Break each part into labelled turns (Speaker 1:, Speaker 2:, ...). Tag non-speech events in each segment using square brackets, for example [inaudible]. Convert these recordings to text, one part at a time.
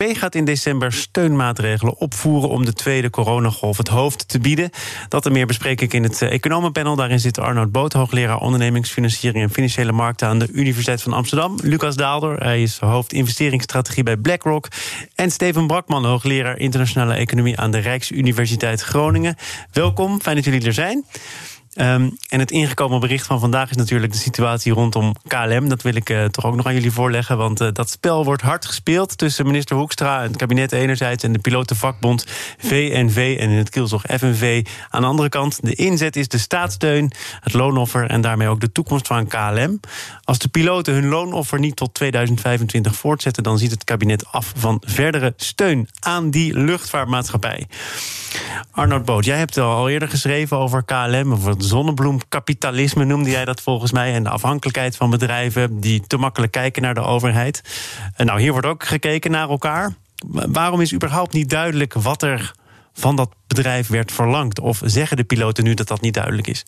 Speaker 1: B gaat in december steunmaatregelen opvoeren om de tweede coronagolf het hoofd te bieden. Dat en meer bespreek ik in het eh, economenpanel. Daarin zit Arnoud Boot, hoogleraar ondernemingsfinanciering en financiële markten aan de Universiteit van Amsterdam. Lucas Daalder, hij is hoofd investeringsstrategie bij BlackRock. En Steven Brakman, hoogleraar internationale economie aan de Rijksuniversiteit Groningen. Welkom, fijn dat jullie er zijn. Um, en het ingekomen bericht van vandaag is natuurlijk de situatie rondom KLM. Dat wil ik uh, toch ook nog aan jullie voorleggen. Want uh, dat spel wordt hard gespeeld tussen minister Hoekstra en het kabinet enerzijds en de pilotenvakbond VNV en in het kielzog FNV aan de andere kant. De inzet is de staatssteun, het loonoffer en daarmee ook de toekomst van KLM. Als de piloten hun loonoffer niet tot 2025 voortzetten, dan ziet het kabinet af van verdere steun aan die luchtvaartmaatschappij. Arnold Boot, jij hebt al eerder geschreven over KLM, over zonnebloemkapitalisme noemde jij dat volgens mij, en de afhankelijkheid van bedrijven die te makkelijk kijken naar de overheid. En nou, hier wordt ook gekeken naar elkaar. Waarom is überhaupt niet duidelijk wat er van dat bedrijf werd verlangd? Of zeggen de piloten nu dat dat niet duidelijk is?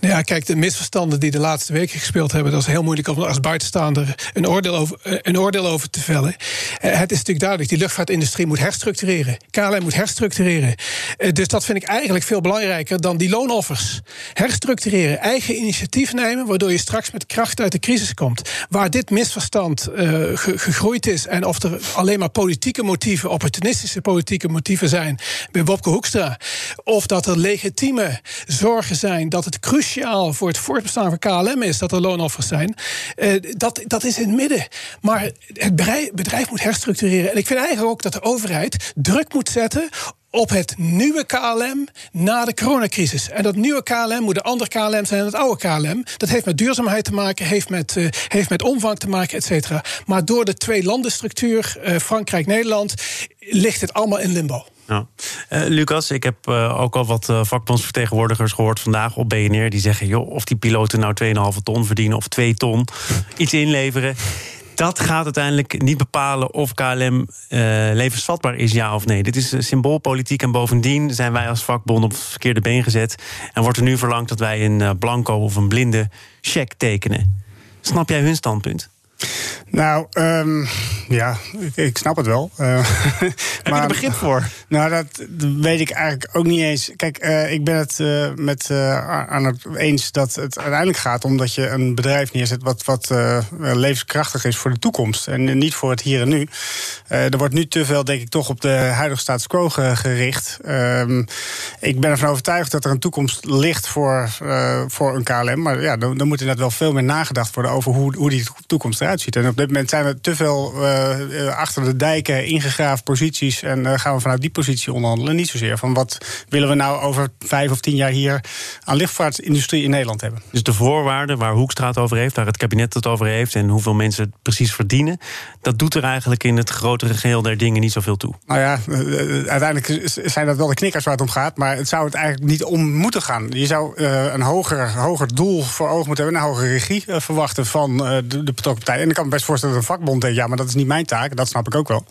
Speaker 2: Nou ja, kijk, de misverstanden die de laatste weken gespeeld hebben, dat is heel moeilijk om als buitenstaander een oordeel over, eh, een oordeel over te vellen. Eh, het is natuurlijk duidelijk, die luchtvaartindustrie moet herstructureren. KLM moet herstructureren. Eh, dus dat vind ik eigenlijk veel belangrijker dan die loonoffers. Herstructureren, eigen initiatief nemen, waardoor je straks met kracht uit de crisis komt. Waar dit misverstand gegroeid is en of er alleen maar politieke motieven, opportunistische politieke motieven zijn bij Wopke Hoekstra, of dat er legitieme zorgen zijn dat het cruciaal voor het voortbestaan van KLM is dat er loonoffers zijn. Uh, dat, dat is in het midden. Maar het bedrijf, moet herstructureren. En ik vind eigenlijk ook dat de overheid druk moet zetten op het nieuwe KLM na de coronacrisis. En dat nieuwe KLM moet een ander KLM zijn dan het oude KLM. Dat heeft met duurzaamheid te maken, heeft met, uh, heeft met omvang te maken, et cetera. Maar door de twee landenstructuur, uh, Frankrijk-Nederland, ligt het allemaal in limbo.
Speaker 1: Ja. Uh, Lucas, ik heb uh, ook al wat uh, vakbondsvertegenwoordigers gehoord vandaag op BNR. Die zeggen, joh, of die piloten nou 2,5 ton verdienen of 2 ton, iets inleveren. Dat gaat uiteindelijk niet bepalen of KLM levensvatbaar is, ja of nee. Dit is symboolpolitiek en bovendien zijn wij als vakbond op het verkeerde been gezet. En wordt er nu verlangd dat wij een blanco of een blinde check tekenen. Snap jij hun standpunt?
Speaker 3: Nou, um, ja, ik, ik, snap het wel. Uh, [laughs]
Speaker 1: Heb maar, je er begrip voor?
Speaker 3: Nou, dat weet ik eigenlijk ook niet eens. Kijk, uh, ik ben het uh, met aan het eens dat het uiteindelijk gaat om dat je een bedrijf neerzet wat, wat levenskrachtig is voor de toekomst. En niet voor het hier en nu. er wordt nu te veel, denk ik, toch op de huidige status quo gericht. Um, ik ben ervan overtuigd dat er een toekomst ligt voor, voor een KLM. Maar ja, dan, dan moet er net wel veel meer nagedacht worden over hoe, hoe die toekomst eruit ziet. En op dit moment zijn we te veel uh, achter de dijken ingegraven posities. En uh, gaan we vanuit die positie onderhandelen. Niet zozeer van wat willen we nou over vijf of tien jaar hier aan lichtvaartindustrie in Nederland hebben.
Speaker 1: Dus de voorwaarden waar Hoekstra het over heeft, waar het kabinet het over heeft en hoeveel mensen het precies verdienen, dat doet er eigenlijk in het grotere geheel der dingen niet zoveel toe.
Speaker 3: Nou ja, uiteindelijk zijn dat wel de knikkers waar het om gaat. Maar het zou het eigenlijk niet om moeten gaan. Je zou een hoger, hoger doel voor ogen moeten hebben, een hogere regie verwachten van de, de betrokken partij. En ik kan me best voorstellen dat een vakbond denkt: ja, maar dat is niet mijn taak. Dat snap ik ook wel.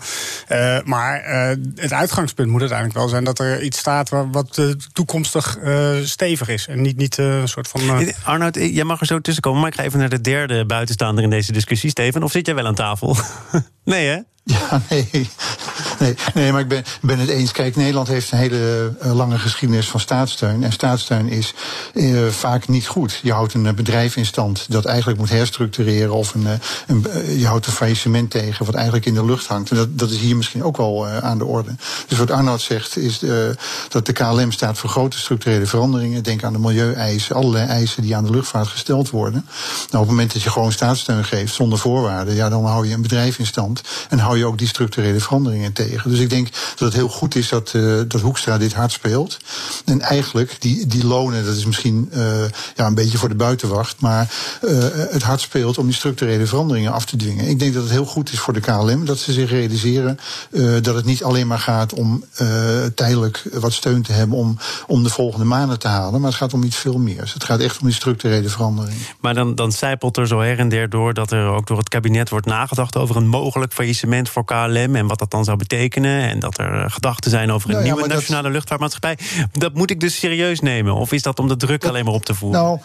Speaker 3: Uh, maar uh, het uitgangspunt moet uiteindelijk wel zijn dat er iets staat waar, wat uh, toekomstig stevig is. En niet, niet een soort van.
Speaker 1: Arnoud, jij mag er zo tussen komen, maar ik ga even naar de derde buitenstaander in deze discussie, Steven. Of zit jij wel aan tafel? [laughs] nee, hè?
Speaker 4: Ja, nee. Nee. Nee, maar ik ben, ben het eens. Kijk, Nederland heeft een hele uh, lange geschiedenis van staatssteun. En staatssteun is uh, vaak niet goed. Je houdt een bedrijf in stand dat eigenlijk moet herstructureren. Of een, een, je houdt een faillissement tegen wat eigenlijk in de lucht hangt. En dat, dat is hier misschien ook wel aan de orde. Dus wat Arnoud zegt is dat de KLM staat voor grote structurele veranderingen. Denk aan de milieueisen, allerlei eisen die aan de luchtvaart gesteld worden. Nou, op het moment dat je gewoon staatssteun geeft zonder voorwaarden, ja, dan hou je een bedrijf in stand. En hou je ook die structurele veranderingen tegen. Dus ik denk dat het heel goed is dat, uh, dat Hoekstra dit hard speelt. En eigenlijk, die, die lonen, dat is misschien uh, ja, een beetje voor de buitenwacht, maar het hard speelt om die structurele veranderingen af te dwingen. Ik denk dat het heel goed is voor de KLM dat ze zich realiseren dat het niet alleen maar gaat om tijdelijk wat steun te hebben om, om de volgende maanden te halen, maar het gaat om iets veel meer. Dus het gaat echt om die structurele verandering.
Speaker 1: Maar dan, dan zijpelt er zo her en der door dat er ook door het kabinet wordt nagedacht over een mogelijk faillissement voor KLM en wat dat dan zou betekenen. En dat er gedachten zijn over een nou nieuwe nationale luchtvaartmaatschappij. Dat moet ik dus serieus nemen? Of is dat om de druk alleen maar op te voeren?
Speaker 4: Nou,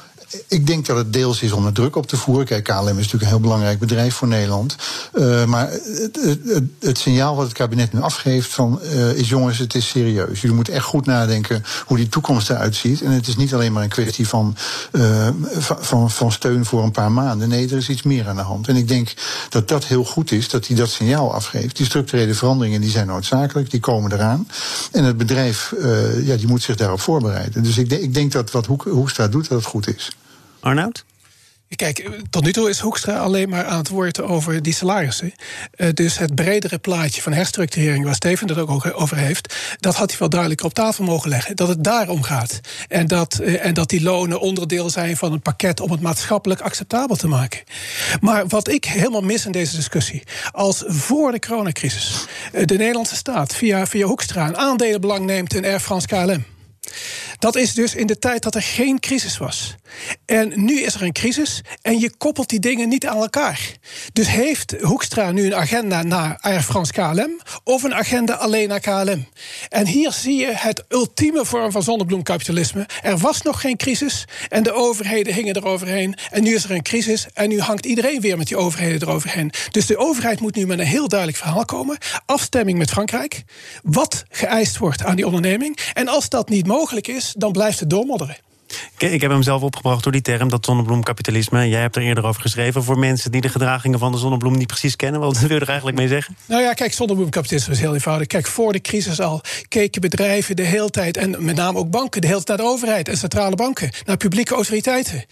Speaker 4: ik denk dat het deels is om de druk op te voeren. Kijk, KLM is natuurlijk een heel belangrijk bedrijf voor Nederland. Uh, maar het, het, het, signaal wat het kabinet nu afgeeft van uh, is jongens, het is serieus. Jullie moeten echt goed nadenken hoe die toekomst eruit ziet. En het is niet alleen maar een kwestie van, uh, van, van steun voor een paar maanden. Nee, er is iets meer aan de hand. En ik denk dat dat heel goed is, dat hij dat signaal afgeeft. Die structurele veranderingen die zijn noodzakelijk, die komen eraan. En het bedrijf ja, die moet zich daarop voorbereiden. Dus ik, ik denk dat wat Hoekstra doet, dat het goed is.
Speaker 1: Arnoud?
Speaker 2: Kijk, tot nu toe is Hoekstra alleen maar aan het woord over die salarissen. Uh, dus het bredere plaatje van herstructurering, waar Steven het ook over heeft, dat had hij wel duidelijk op tafel mogen leggen. Dat het daarom gaat. En dat, uh, en dat die lonen onderdeel zijn van een pakket om het maatschappelijk acceptabel te maken. Maar wat ik helemaal mis in deze discussie, als voor de coronacrisis uh, de Nederlandse staat via, via Hoekstra een aandelenbelang neemt in Air France KLM. Dat is dus in de tijd dat er geen crisis was. En nu is er een crisis en je koppelt die dingen niet aan elkaar. Dus heeft Hoekstra nu een agenda naar Air France KLM of een agenda alleen naar KLM? En hier zie je het ultieme vorm van zonnebloemkapitalisme. Er was nog geen crisis en de overheden hingen eroverheen. En nu is er een crisis en nu hangt iedereen weer met die overheden eroverheen. Dus de overheid moet nu met een heel duidelijk verhaal komen. Afstemming met Frankrijk. Wat geëist wordt aan die onderneming. En als dat niet mogelijk is, dan blijft het doormodderen.
Speaker 1: Ik heb hem zelf opgebracht door die term, dat zonnebloemkapitalisme. Jij hebt er eerder over geschreven. Voor mensen die de gedragingen van de zonnebloem niet precies kennen, wat wil je er eigenlijk mee zeggen?
Speaker 2: Nou ja, kijk, zonnebloemkapitalisme is heel eenvoudig. Kijk, voor de crisis al keken bedrijven de hele tijd, en met name ook banken, de hele tijd naar de overheid en centrale banken, naar publieke autoriteiten.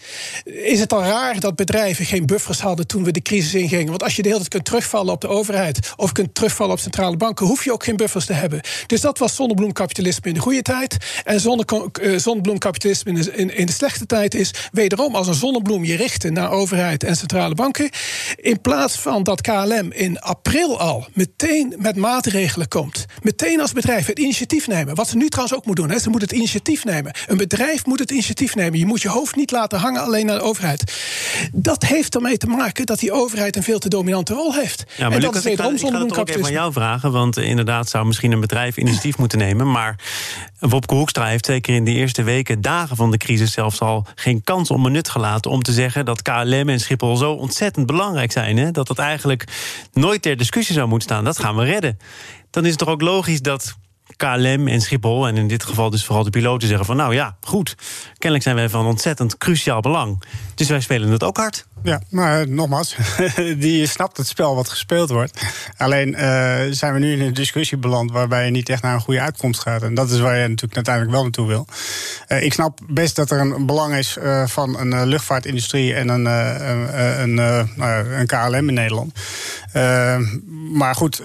Speaker 2: Is het dan raar dat bedrijven geen buffers hadden toen we de crisis ingingen? Want als je de hele tijd kunt terugvallen op de overheid of kunt terugvallen op centrale banken, hoef je ook geen buffers te hebben. Dus dat was zonnebloemkapitalisme in de goede tijd. En eh, zonnebloemkapitalisme in de in, in de slechte tijd is wederom als een zonnebloem je richten naar overheid en centrale banken. In plaats van dat KLM in april al meteen met maatregelen komt. Meteen als bedrijf het initiatief nemen. Wat ze nu trouwens ook moet doen. Hè. Ze moet het initiatief nemen. Een bedrijf moet het initiatief nemen. Je moet je hoofd niet laten hangen alleen naar de overheid. Dat heeft ermee te maken dat die overheid een veel te dominante rol heeft.
Speaker 1: Ja, maar en dat is wederom ik ga, ik ga het ook even van jou vragen. Want inderdaad zou misschien een bedrijf initiatief moeten nemen. Maar Wopke Hoekstra heeft zeker in de eerste weken, dagen van de crisis zelfs al geen kans om nut gelaten om te zeggen dat KLM en Schiphol zo ontzettend belangrijk zijn. Hè? Dat dat eigenlijk nooit ter discussie zou moeten staan. Dat gaan we redden. Dan is het toch ook logisch dat KLM en Schiphol, en in dit geval dus vooral de piloten, zeggen van nou ja, goed, kennelijk zijn wij van ontzettend cruciaal belang. Dus wij spelen het ook hard.
Speaker 3: Ja, maar nogmaals, [laughs] die snapt het spel wat gespeeld wordt. Alleen uh, zijn we nu in een discussie beland waarbij je niet echt naar een goede uitkomst gaat. En dat is waar je natuurlijk uiteindelijk wel naartoe wil. Uh, ik snap best dat er een belang is uh, van een luchtvaartindustrie en een, een, nou een KLM in Nederland. maar goed,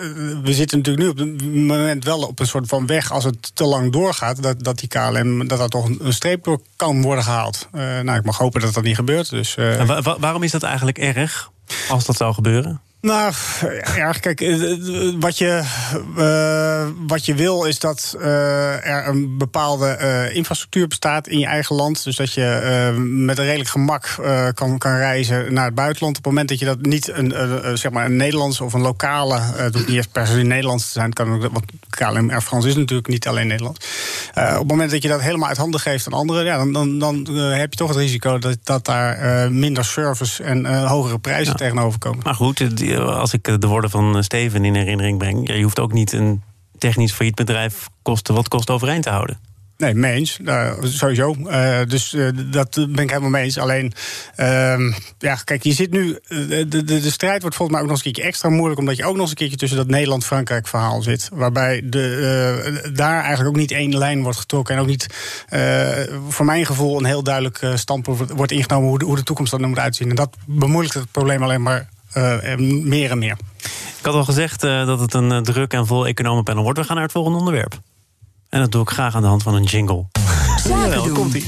Speaker 3: we zitten natuurlijk nu op het moment wel op een soort van weg als het te lang doorgaat, dat, dat die KLM dat daar toch een streep door kan worden gehaald. nou, ik mag hopen dat dat niet gebeurt. Dus,
Speaker 1: waarom is dat eigenlijk erg als dat zou gebeuren?
Speaker 3: Nou, ja, kijk, eh, wat je, uh, wat je wil is dat uh, er een bepaalde uh, infrastructuur bestaat in je eigen land. Dus dat je met een redelijk gemak kan, kan reizen naar het buitenland. Op het moment dat je dat niet een, zeg maar een Nederlandse of een lokale, het hoeft niet echt per se Nederlands te zijn, kan ook, want KLM Air France is natuurlijk niet alleen Nederlands. op het moment dat je dat helemaal uit handen geeft aan anderen, ja, dan, dan, dan heb je toch het risico dat, dat daar minder service en hogere prijzen tegenover komen.
Speaker 1: Maar goed, die als ik de woorden van Steven in herinnering breng, je hoeft ook niet een technisch failliet bedrijf kosten wat kost overeind te houden.
Speaker 3: Nee, mee eens. Uh, sowieso. Uh, dus uh, dat ben ik helemaal mee eens. Alleen, ehm, ja, kijk, je zit nu. De, de, de, strijd wordt volgens mij ook nog eens een keertje extra moeilijk. Omdat je ook nog eens een keertje tussen dat Nederland-Frankrijk verhaal zit. Waarbij de, daar eigenlijk ook niet één lijn wordt getrokken. En ook niet, voor mijn gevoel, een heel duidelijk standpunt wordt ingenomen hoe de, hoe de toekomst er moet uitzien. En dat bemoeilijkt het probleem alleen maar meer en meer.
Speaker 1: Ik had al gezegd dat het een druk en vol economenpanel wordt. We gaan naar het volgende onderwerp. En dat doe ik graag aan de hand van een jingle. Jawel, komt-ie.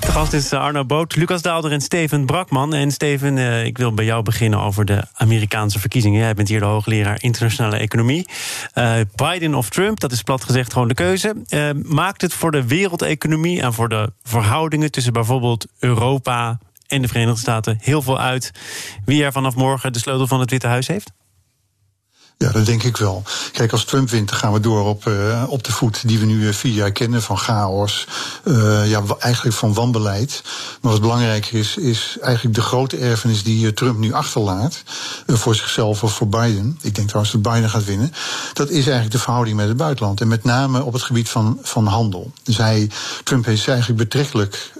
Speaker 1: De gast is Arno Boot, Lucas Daalder en Steven Brakman. En Steven, eh, ik wil bij jou beginnen over de Amerikaanse verkiezingen. Jij bent hier de hoogleraar internationale economie. Uh, Biden of Trump, dat is plat gezegd gewoon de keuze. Uh, maakt het voor de wereldeconomie en voor de verhoudingen tussen bijvoorbeeld Europa en de Verenigde Staten heel veel uit wie er vanaf morgen de sleutel van het Witte Huis heeft?
Speaker 4: Ja, dat denk ik wel. Kijk, als Trump wint, dan gaan we door op, uh, op de voet die we nu uh, vier jaar kennen van chaos. Uh, ja, eigenlijk van wanbeleid. Maar wat belangrijker is, is eigenlijk de grote erfenis die Trump nu achterlaat. voor zichzelf of voor Biden. Ik denk trouwens dat Biden gaat winnen. Dat is eigenlijk de verhouding met het buitenland. En met name op het gebied van, van handel. Dus Trump is eigenlijk betrekkelijk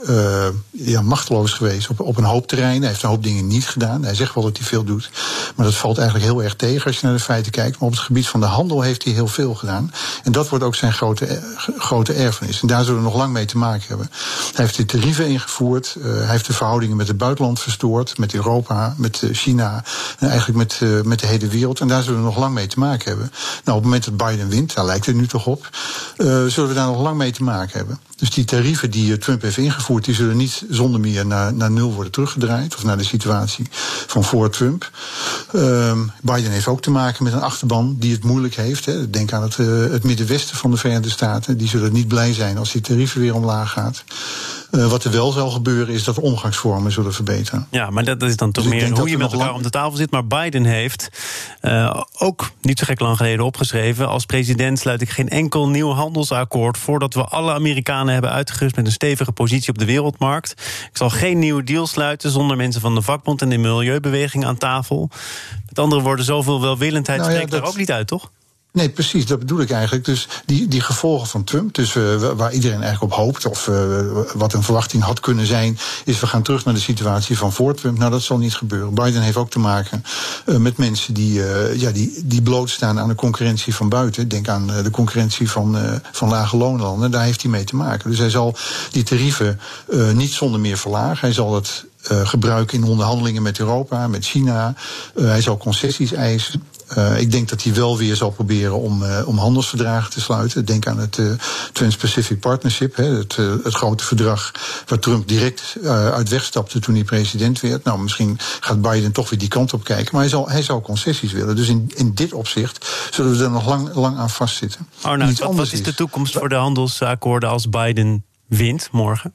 Speaker 4: ja, machteloos geweest op, op een hoop terreinen. Hij heeft een hoop dingen niet gedaan. Hij zegt wel dat hij veel doet. Maar dat valt eigenlijk heel erg tegen als je naar de feiten kijkt. Maar op het gebied van de handel heeft hij heel veel gedaan. En dat wordt ook zijn grote, eh, grote erfenis. En daar zullen we nog lang mee te maken hebben. Hij heeft de tarieven ingevoerd. Uh, hij heeft de verhoudingen met het buitenland verstoord. Met Europa, met eh, China. En eigenlijk met, met de hele wereld. En daar zullen we nog lang mee te maken hebben. Nou, op het moment dat Biden wint, daar lijkt het nu toch op. zullen we daar nog lang mee te maken hebben. Dus die tarieven die Trump heeft ingevoerd, die zullen niet zonder meer naar, naar nul worden teruggedraaid. Of naar de situatie van voor Trump. Uh, Biden heeft ook te maken met een achterban die het moeilijk heeft. Hè. Denk aan het, uh, het Middenwesten van de Verenigde Staten. Die zullen niet blij zijn als die tarieven weer omlaag gaat. Uh, wat er wel zal gebeuren is dat de omgangsvormen zullen verbeteren.
Speaker 1: Ja, maar dat is dan toch dus meer hoe je met elkaar lang... om de tafel zit. Maar Biden heeft uh, ook niet zo gek lang geleden opgeschreven... als president sluit ik geen enkel nieuw handelsakkoord... voordat we alle Amerikanen hebben uitgerust met een stevige positie op de wereldmarkt. Ik zal geen nieuwe deal sluiten zonder mensen van de vakbond en de milieubeweging aan tafel. Met andere woorden, zoveel welwillendheid nou ja, spreekt dat... er ook niet uit, toch?
Speaker 4: Nee, precies, dat bedoel ik eigenlijk. Dus die, die gevolgen van Trump, dus, uh, waar iedereen eigenlijk op hoopt, of uh, wat een verwachting had kunnen zijn, is we gaan terug naar de situatie van voor Trump. Nou, dat zal niet gebeuren. Biden heeft ook te maken uh, met mensen die, ja, die, die blootstaan aan de concurrentie van buiten. Denk aan de concurrentie van, van lage loonlanden. Daar heeft hij mee te maken. Dus hij zal die tarieven niet zonder meer verlagen. Hij zal het gebruiken in onderhandelingen met Europa, met China. Hij zal concessies eisen. Uh, ik denk dat hij wel weer zal proberen om, uh, om handelsverdragen te sluiten. Denk aan het uh, Trans-Pacific Partnership, hè, het, het grote verdrag waar Trump direct uit wegstapte toen hij president werd. Nou, misschien gaat Biden toch weer die kant op kijken, maar hij zal, hij zal concessies willen. Dus in, in dit opzicht zullen we er nog lang, lang aan vastzitten.
Speaker 1: Arnoud, wat, wat is de toekomst voor de handelsakkoorden als Biden wint morgen?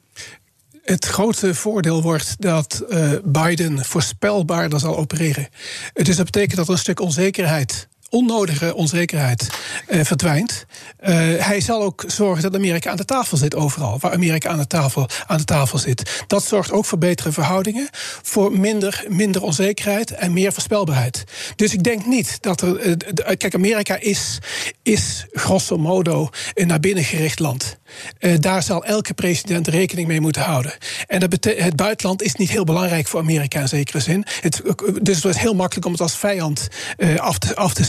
Speaker 2: Het grote voordeel wordt dat uh, Biden voorspelbaarder zal opereren. Dus dat betekent dat er een stuk onzekerheid onnodige onzekerheid uh, verdwijnt. Uh, hij zal ook zorgen dat Amerika aan de tafel zit overal. Waar Amerika aan de tafel, aan de tafel zit. Dat zorgt ook voor betere verhoudingen. Voor minder, minder onzekerheid en meer voorspelbaarheid. Dus ik denk niet dat er. Uh, kijk, Amerika is, is grosso modo een naar binnen gericht land. daar zal elke president rekening mee moeten houden. En dat het buitenland is niet heel belangrijk voor Amerika in zekere zin. Het, dus het is heel makkelijk om het als vijand af te, af te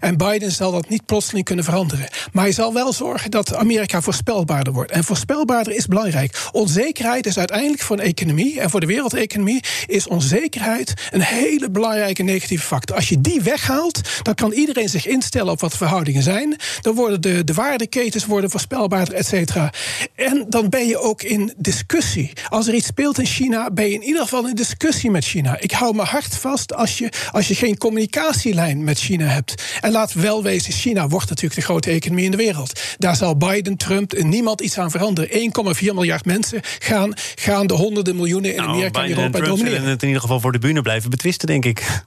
Speaker 2: En Biden zal dat niet plotseling kunnen veranderen. Maar hij zal wel zorgen dat Amerika voorspelbaarder wordt. En voorspelbaarder is belangrijk. Onzekerheid is uiteindelijk voor een economie en voor de wereldeconomie is onzekerheid een hele belangrijke negatieve factor. Als je die weghaalt, dan kan iedereen zich instellen op wat de verhoudingen zijn. Dan worden de, de waardeketens worden voorspelbaarder, et cetera. En dan ben je ook in discussie. Als er iets speelt in China, ben je in ieder geval in discussie met China. Ik hou me hard vast als je, als je geen communicatielijn met China hebt. En laat wel wezen, China wordt natuurlijk de grote economie in de wereld. Daar zal Biden, Trump en niemand iets aan veranderen. 1,4 miljard mensen gaan, gaan de honderden miljoenen in nou, Amerika en Europa
Speaker 1: en
Speaker 2: domineren.
Speaker 1: En het in ieder geval voor de bühne blijven betwisten, denk ik.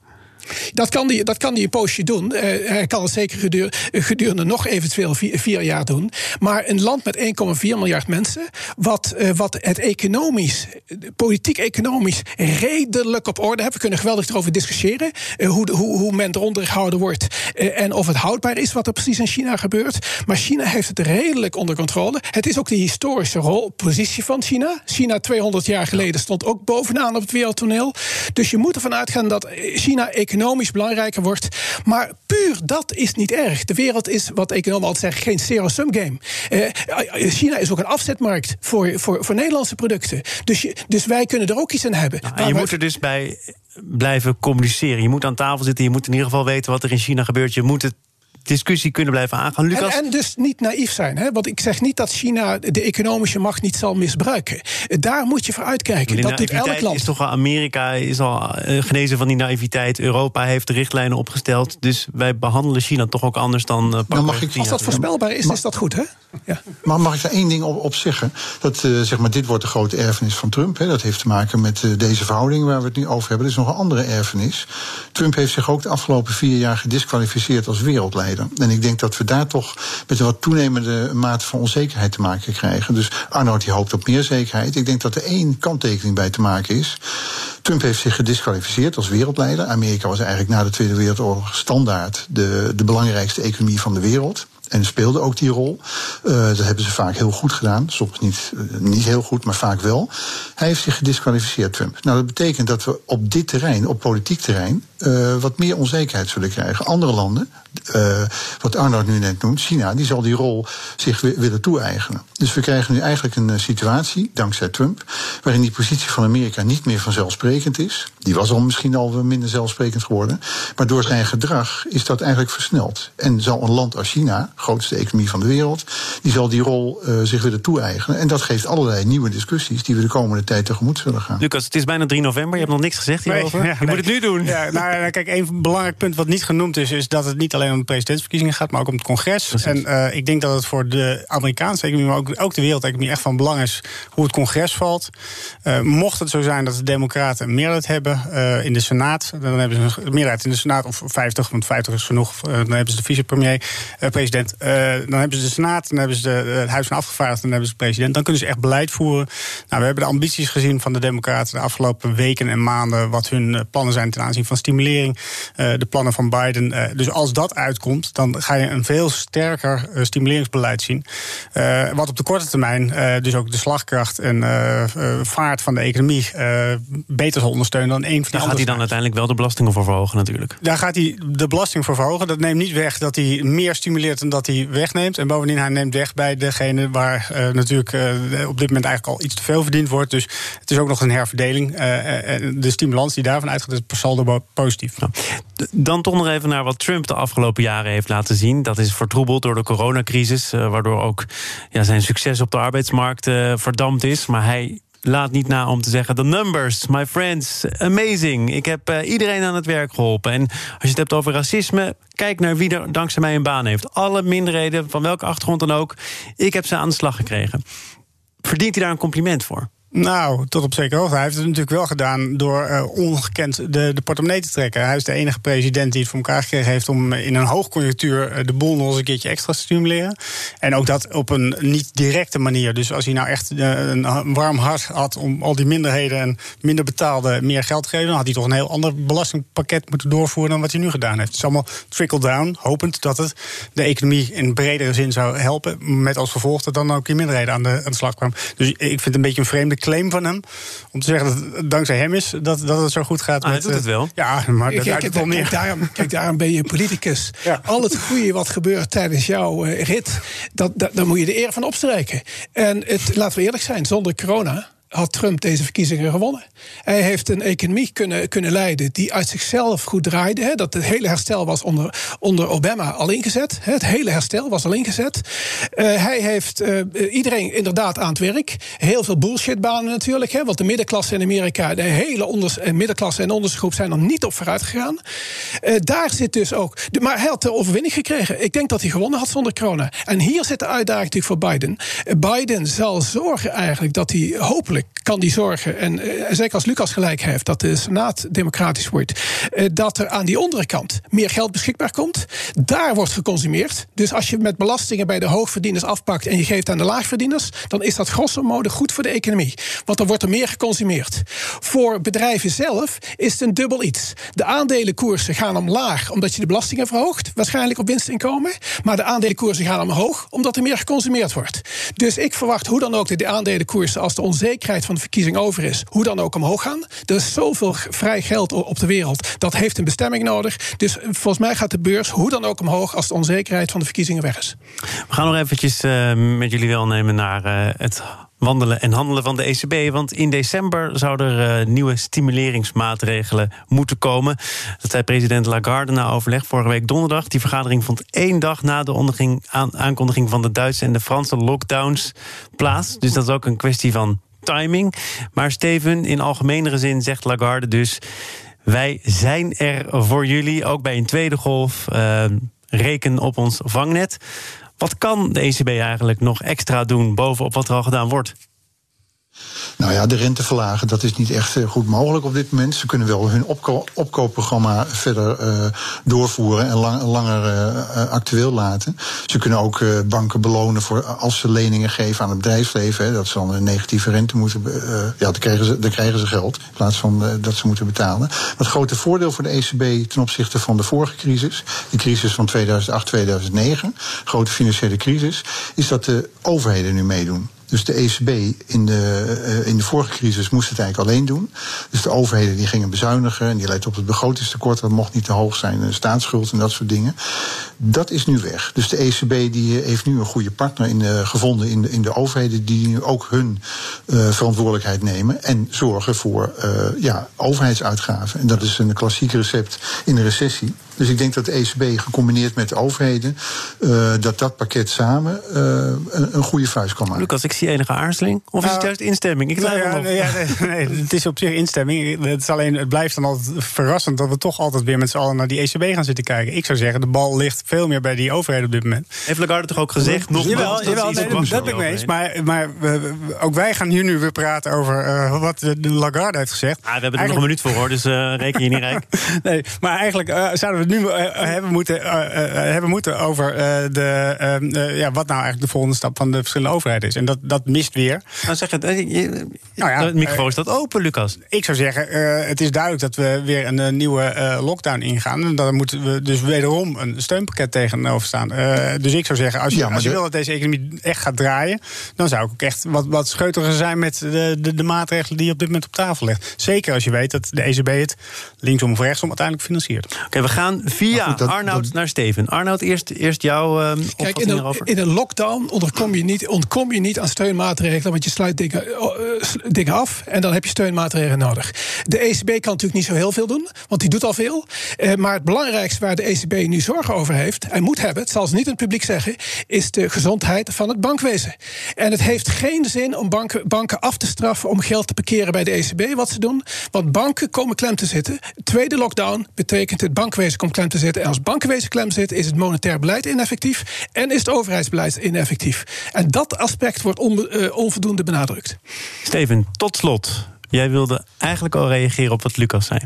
Speaker 2: Dat kan hij dat kan die een poosje doen. Uh, hij kan het zeker gedurende, gedurende nog eventueel vier, jaar doen. Maar een land met 1,4 miljard mensen, wat, uh, wat het economisch, politiek-economisch redelijk op orde heeft. We kunnen geweldig erover discussiëren uh, hoe, hoe, hoe men eronder gehouden wordt en of het houdbaar is wat er precies in China gebeurt. Maar China heeft het redelijk onder controle. Het is ook de historische rol, positie van China. China 200 jaar geleden stond ook bovenaan op het wereldtoneel. Dus je moet ervan uitgaan dat China economisch economisch belangrijker wordt. Maar puur dat is niet erg. De wereld is, wat economen altijd zeggen, geen zero-sum game. Uh, China is ook een afzetmarkt voor, voor, voor Nederlandse producten. Dus, je, dus wij kunnen er ook iets aan hebben.
Speaker 1: Nou, en je moet er dus bij blijven communiceren. Je moet aan tafel zitten, je moet in ieder geval weten wat er in China gebeurt. Je moet het discussie kunnen blijven aangaan.
Speaker 2: Lucas? En, en dus niet naïef zijn. Hè? Want ik zeg niet dat China de economische macht niet zal misbruiken. Daar moet je voor uitkijken.
Speaker 1: dat doet elk land. Is toch al Amerika is al eh, genezen van die naïviteit. Europa heeft de richtlijnen opgesteld. Dus wij behandelen China toch ook anders dan. Uh,
Speaker 2: nou, mag ik, als dat voorspelbaar is, is dat goed, hè?
Speaker 4: Ja. Maar mag ik daar één ding op, op zeggen? Dat, uh, zeg maar, dit wordt de grote erfenis van Trump. Hè. Dat heeft te maken met uh, deze verhouding waar we het nu over hebben. Er is nog een andere erfenis. Trump heeft zich ook de afgelopen vier jaar gedisqualificeerd als wereldleider. En ik denk dat we daar toch met een wat toenemende mate van onzekerheid te maken krijgen. Dus Arnold die hoopt op meer zekerheid. Ik denk dat er één kanttekening bij te maken is. Trump heeft zich gedisqualificeerd als wereldleider. Amerika was eigenlijk na de Tweede Wereldoorlog standaard de, de belangrijkste economie van de wereld. En speelde ook die rol. Uh, dat hebben ze vaak heel goed gedaan. Soms niet, uh, niet heel goed, maar vaak wel. Hij heeft zich gedisqualificeerd, Trump. Nou, dat betekent dat we op dit terrein, op politiek terrein, uh, wat meer onzekerheid zullen krijgen. Andere landen, wat Arnold nu net noemt, China, die zal die rol zich willen toe-eigenen. Dus we krijgen nu eigenlijk een situatie, dankzij Trump, waarin die positie van Amerika niet meer vanzelfsprekend is. Die was al misschien al minder zelfsprekend geworden. Maar door zijn gedrag is dat eigenlijk versneld. En zal een land als China grootste economie van de wereld, die zal die rol uh, zich willen toe-eigenen. En dat geeft allerlei nieuwe discussies die we de komende tijd tegemoet zullen gaan.
Speaker 1: Lucas, het is bijna 3 november, je hebt nog niks gezegd hierover. Nee, ja, je moet het nu doen.
Speaker 3: Ja, nou, kijk, een belangrijk punt wat niet genoemd is, is dat het niet alleen om de presidentsverkiezingen gaat, maar ook om het congres. Precies. En uh, ik denk dat het voor de Amerikaanse economie, maar ook, ook de wereldeconomie echt van belang is hoe het congres valt. Uh, mocht het zo zijn dat de Democraten een meerderheid hebben in de Senaat, dan hebben ze een meerderheid in de Senaat, of 50, want 50 is genoeg, dan hebben ze de vicepremier, president dan hebben ze de Senaat, dan hebben ze de, het Huis van Afgevaardigden, dan hebben ze de president. Dan kunnen ze echt beleid voeren. Nou, we hebben de ambities gezien van de Democraten de afgelopen weken en maanden. Wat hun eh, plannen zijn ten aanzien van stimulering. Uh, de plannen van Biden. Uh, dus als dat uitkomt, dan ga je een veel sterker stimuleringsbeleid zien. wat op de korte termijn dus ook de slagkracht en vaart van de economie beter zal ondersteunen dan één van
Speaker 1: die Daar gaat hij dan uiteindelijk wel de belastingen voor verhogen, natuurlijk.
Speaker 3: Daar gaat hij de belasting voor verhogen. Dat neemt niet weg dat hij meer stimuleert dan dat hij wegneemt. En bovendien, hij neemt weg bij degene waar uh, natuurlijk uh, op dit moment eigenlijk al iets te veel verdiend wordt. Dus het is ook nog een herverdeling. Uh, de stimulans die daarvan uitgaat is per saldo positief. Nou,
Speaker 1: dan toch nog even naar wat Trump de afgelopen jaren heeft laten zien. Dat is vertroebeld door de coronacrisis, waardoor ook ja, zijn succes op de arbeidsmarkt verdampt is. Maar hij laat niet na om te zeggen: The numbers, my friends, amazing. Ik heb uh, iedereen aan het werk geholpen. En als je het hebt over racisme, kijk naar wie er dankzij mij een baan heeft. Alle minderheden, van welke achtergrond dan ook, ik heb ze aan de slag gekregen. Verdient hij daar een compliment voor?
Speaker 3: Nou, tot op zekere hoogte. Hij heeft het natuurlijk wel gedaan door uh, ongekend de, de portemonnee te trekken. Hij is de enige president die het voor elkaar gekregen heeft om in een hoogconjunctuur eh, de boel nog eens een keertje extra te stimuleren. En ook dat op een niet directe manier. Dus als hij nou echt uh, een warm hart had om al die minderheden en minder betaalde meer geld te geven, dan had hij toch een heel ander belastingpakket moeten doorvoeren dan wat hij nu gedaan heeft. Het is allemaal trickle-down, hopend dat het de economie in bredere zin zou helpen. Met als vervolg dat dan ook die minderheden aan de, aan de slag kwamen. Dus ik vind het een beetje een vreemde claim van hem. Om te zeggen dat het dankzij hem is dat, dat het zo goed gaat.
Speaker 1: Ah, met, doet het wel.
Speaker 3: Eh, ja, maar dat kijk,
Speaker 2: kijk,
Speaker 3: kijk,
Speaker 2: daarom, kijk, daarom ben je politicus. Ja. Al het goede wat gebeurt tijdens jouw uh, rit, dat, dat, daar moet je de eer van opstrijken. En het, laten we eerlijk zijn, zonder corona had Trump deze verkiezingen gewonnen. Hij heeft een economie kunnen, kunnen leiden die uit zichzelf goed draaide. Hè, dat het hele herstel was onder, onder Obama al ingezet. Hè, het hele herstel was al ingezet. Uh, hij heeft uh, iedereen inderdaad aan het werk. Heel veel bullshitbanen natuurlijk. Hè, want de middenklasse in Amerika, de hele onders, middenklasse en ondersgroep zijn er niet op vooruit gegaan. Daar zit dus ook. De, maar hij had de overwinning gekregen. Ik denk dat hij gewonnen had zonder corona. En hier zit de uitdaging voor Biden. Biden zal zorgen eigenlijk dat hij hopelijk kan die zorgen, en uh, zeker als Lucas gelijk heeft, dat de Senaat democratisch wordt, uh, dat er aan die andere kant meer geld beschikbaar komt. Daar wordt geconsumeerd. Dus als je met belastingen bij de hoogverdieners afpakt en je geeft aan de laagverdieners, dan is dat grosso modo goed voor de economie. Want dan wordt er meer geconsumeerd. Voor bedrijven zelf is het een dubbel iets. De aandelenkoersen gaan omlaag omdat je de belastingen verhoogt, waarschijnlijk op winstinkomen. Maar de aandelenkoersen gaan omhoog omdat er meer geconsumeerd wordt. Dus ik verwacht hoe dan ook dat de aandelenkoersen, als de onzekerheid van de verkiezing over is, hoe dan ook omhoog gaan. Er is zoveel vrij geld op de wereld. Dat heeft een bestemming nodig. Dus volgens mij gaat de beurs hoe dan ook omhoog als de onzekerheid van de verkiezingen weg is.
Speaker 1: We gaan nog eventjes uh, met jullie welnemen naar uh, het wandelen en handelen van de ECB. Want in december zouden er nieuwe stimuleringsmaatregelen moeten komen. Dat zei president Lagarde na overleg vorige week donderdag. Die vergadering vond één dag na de aankondiging van de Duitse en de Franse lockdowns plaats. Dus dat is ook een kwestie van timing. Maar Steven, in algemenere zin zegt Lagarde dus... wij zijn er voor jullie, ook bij een tweede golf. Uh, reken op ons vangnet. Wat kan de ECB eigenlijk nog extra doen bovenop wat er al gedaan wordt?
Speaker 4: Nou ja, de rente verlagen, dat is niet echt eh, goed mogelijk op dit moment. Ze kunnen wel hun opko opkoopprogramma verder uh, doorvoeren en lang, langer uh, actueel laten. Ze kunnen ook banken belonen voor als ze leningen geven aan het bedrijfsleven. Dat ze dan een negatieve rente moeten. ja, dan krijgen, ze, dan krijgen ze geld in plaats van dat ze moeten betalen. Maar het grote voordeel voor de ECB ten opzichte van de vorige crisis, de crisis van 2008, 2009, grote financiële crisis, is dat de overheden nu meedoen. Dus de ECB in de, uh, in de vorige crisis moest het eigenlijk alleen doen. Dus de overheden die gingen bezuinigen en die leidden op het begrotingstekort. Dat mocht niet te hoog zijn, de staatsschuld en dat soort dingen. Dat is nu weg. Dus de ECB die heeft nu een goede partner in de, gevonden in de, in de overheden die nu ook hun verantwoordelijkheid nemen en zorgen voor ja, overheidsuitgaven. En dat is een klassiek recept in de recessie. Dus ik denk dat de ECB gecombineerd met de overheden, uh, dat dat pakket samen uh, een, een, goede vuist kan maken.
Speaker 1: Lucas, ik zie enige aarzeling. Of is het nou, juist instemming? Ik
Speaker 3: nou, ja, nee, ja, nee, nee, het is op zich instemming. Het, is alleen, het blijft dan altijd verrassend dat we toch altijd weer met z'n allen naar die ECB gaan zitten kijken. Ik zou zeggen, de bal ligt veel meer bij die overheden op dit moment.
Speaker 1: Heeft Lagarde toch ook gezegd? Nog
Speaker 3: jawel, jawel, nee, dat, dat ben ik mee eens. Maar, maar we, ook wij gaan hier nu weer praten over uh, wat de Lagarde heeft gezegd.
Speaker 1: Ah, we hebben er nog een minuut voor hoor, dus uh, reken je niet rijk. [laughs]
Speaker 3: nee, maar eigenlijk uh, zouden we het nu hebben, moeten, hebben moeten over de, ja, wat nou eigenlijk de volgende stap van de verschillende overheden is. En dat, dat mist weer.
Speaker 1: Nou zeg het, nou ja, de microfoon staat open, Lucas.
Speaker 3: Ik zou zeggen, het is duidelijk dat we weer een nieuwe lockdown ingaan. En dan moeten we dus wederom een steunpakket tegenover staan. Uh, dus ik zou zeggen, als je, ja, als je wil dat deze economie echt gaat draaien, dan zou ik ook echt wat, wat scheutiger zijn met de, de, de, maatregelen die je op dit moment op tafel legt. Zeker als je weet dat de ECB het linksom of rechtsom uiteindelijk financiert.
Speaker 1: Oké, we gaan via goed, dat, Arnoud dat... naar Steven. Arnoud, eerst, eerst jouw uh, Kijk,
Speaker 2: in
Speaker 1: een,
Speaker 2: in een lockdown ontkom je, niet, ontkom je niet aan steunmaatregelen, want je sluit dingen, uh, dingen af en dan heb je steunmaatregelen nodig. De ECB kan natuurlijk niet zo heel veel doen, want die doet al veel. Uh, maar het belangrijkste waar de ECB nu zorgen over heeft en moet hebben, het zal ze niet in het publiek zeggen, is de gezondheid van het bankwezen. En het heeft geen zin om banken, banken af te straffen om geld te parkeren bij de ECB, wat ze doen. Want banken komen klem te zitten. Tweede lockdown betekent het bankwezen komt klem te zitten. En als bankwezen klem zit, is het monetair beleid ineffectief en is het overheidsbeleid ineffectief. En dat aspect wordt uh, onvoldoende benadrukt.
Speaker 1: Steven, tot slot. Jij wilde eigenlijk al reageren op wat Lucas zei.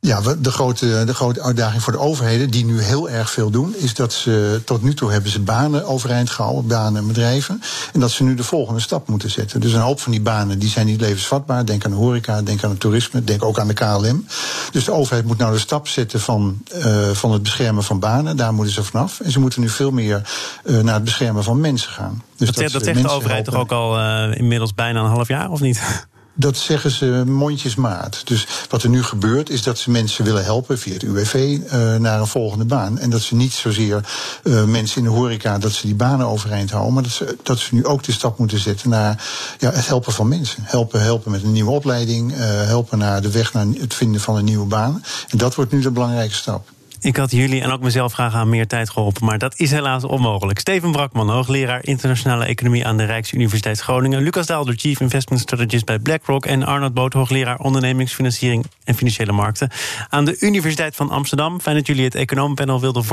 Speaker 4: Ja, de grote, de grote uitdaging voor de overheden, die nu heel erg veel doen, is dat ze tot nu toe hebben ze banen overeind gehouden, banen en bedrijven. En dat ze nu de volgende stap moeten zetten. Dus een hoop van die banen die zijn niet levensvatbaar. Denk aan de horeca, denk aan het toerisme, denk ook aan de KLM. Dus de overheid moet nou de stap zetten van, uh, van het beschermen van banen. Daar moeten ze vanaf. En ze moeten nu veel meer uh, naar het beschermen van mensen gaan.
Speaker 1: Dus dat, dat, dat zegt de overheid toch ook al uh, inmiddels bijna een half jaar, of niet?
Speaker 4: Dat zeggen ze mondjesmaat. Dus wat er nu gebeurt, is dat ze mensen willen helpen via het UWV uh, eh, naar een volgende baan. En dat ze niet zozeer uh, mensen in de horeca, dat ze die banen overeind houden. Maar dat ze, dat ze nu ook de stap moeten zetten naar ja, het helpen van mensen. Helpen, helpen met een nieuwe opleiding. Uh, helpen naar de weg naar het vinden van een nieuwe baan. En dat wordt nu de belangrijke stap.
Speaker 1: Ik had jullie en ook mezelf graag aan meer tijd geholpen, maar dat is helaas onmogelijk. Steven Brakman, hoogleraar internationale economie aan de Rijksuniversiteit Groningen. Lucas Daalder, Chief Investment Strategist bij BlackRock. En Arnold Boot, hoogleraar ondernemingsfinanciering en financiële markten aan de Universiteit van Amsterdam. Fijn dat jullie het economenpanel wilden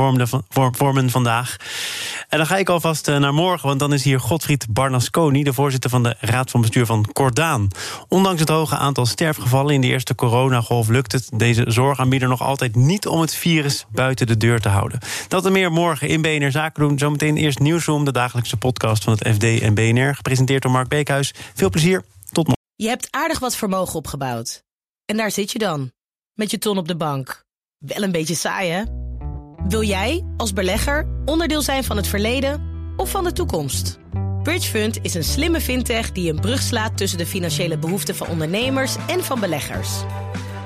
Speaker 1: vormen vandaag. En dan ga ik alvast eh, naar morgen, want dan is hier Godfried Barnasconi, de voorzitter van de Raad van Bestuur van Cordaan. Ondanks het hoge aantal sterfgevallen in de eerste coronagolf lukt het deze zorgaanbieder nog altijd niet om het virus buiten de deur te houden. Dat en meer morgen in BNR Zaken doen. Zometeen eerst Nieuwsroom, de dagelijkse podcast van het FD en BNR. Gepresenteerd door Mark Beekhuis. Veel plezier, tot morgen.
Speaker 5: Je hebt aardig wat vermogen opgebouwd. En daar zit je dan, met je ton op de bank. Wel een beetje saai, hè? Wil jij, als belegger, onderdeel zijn van het verleden of van de toekomst? Bridgefund is een slimme fintech die een brug slaat tussen de financiële behoeften van ondernemers en van beleggers.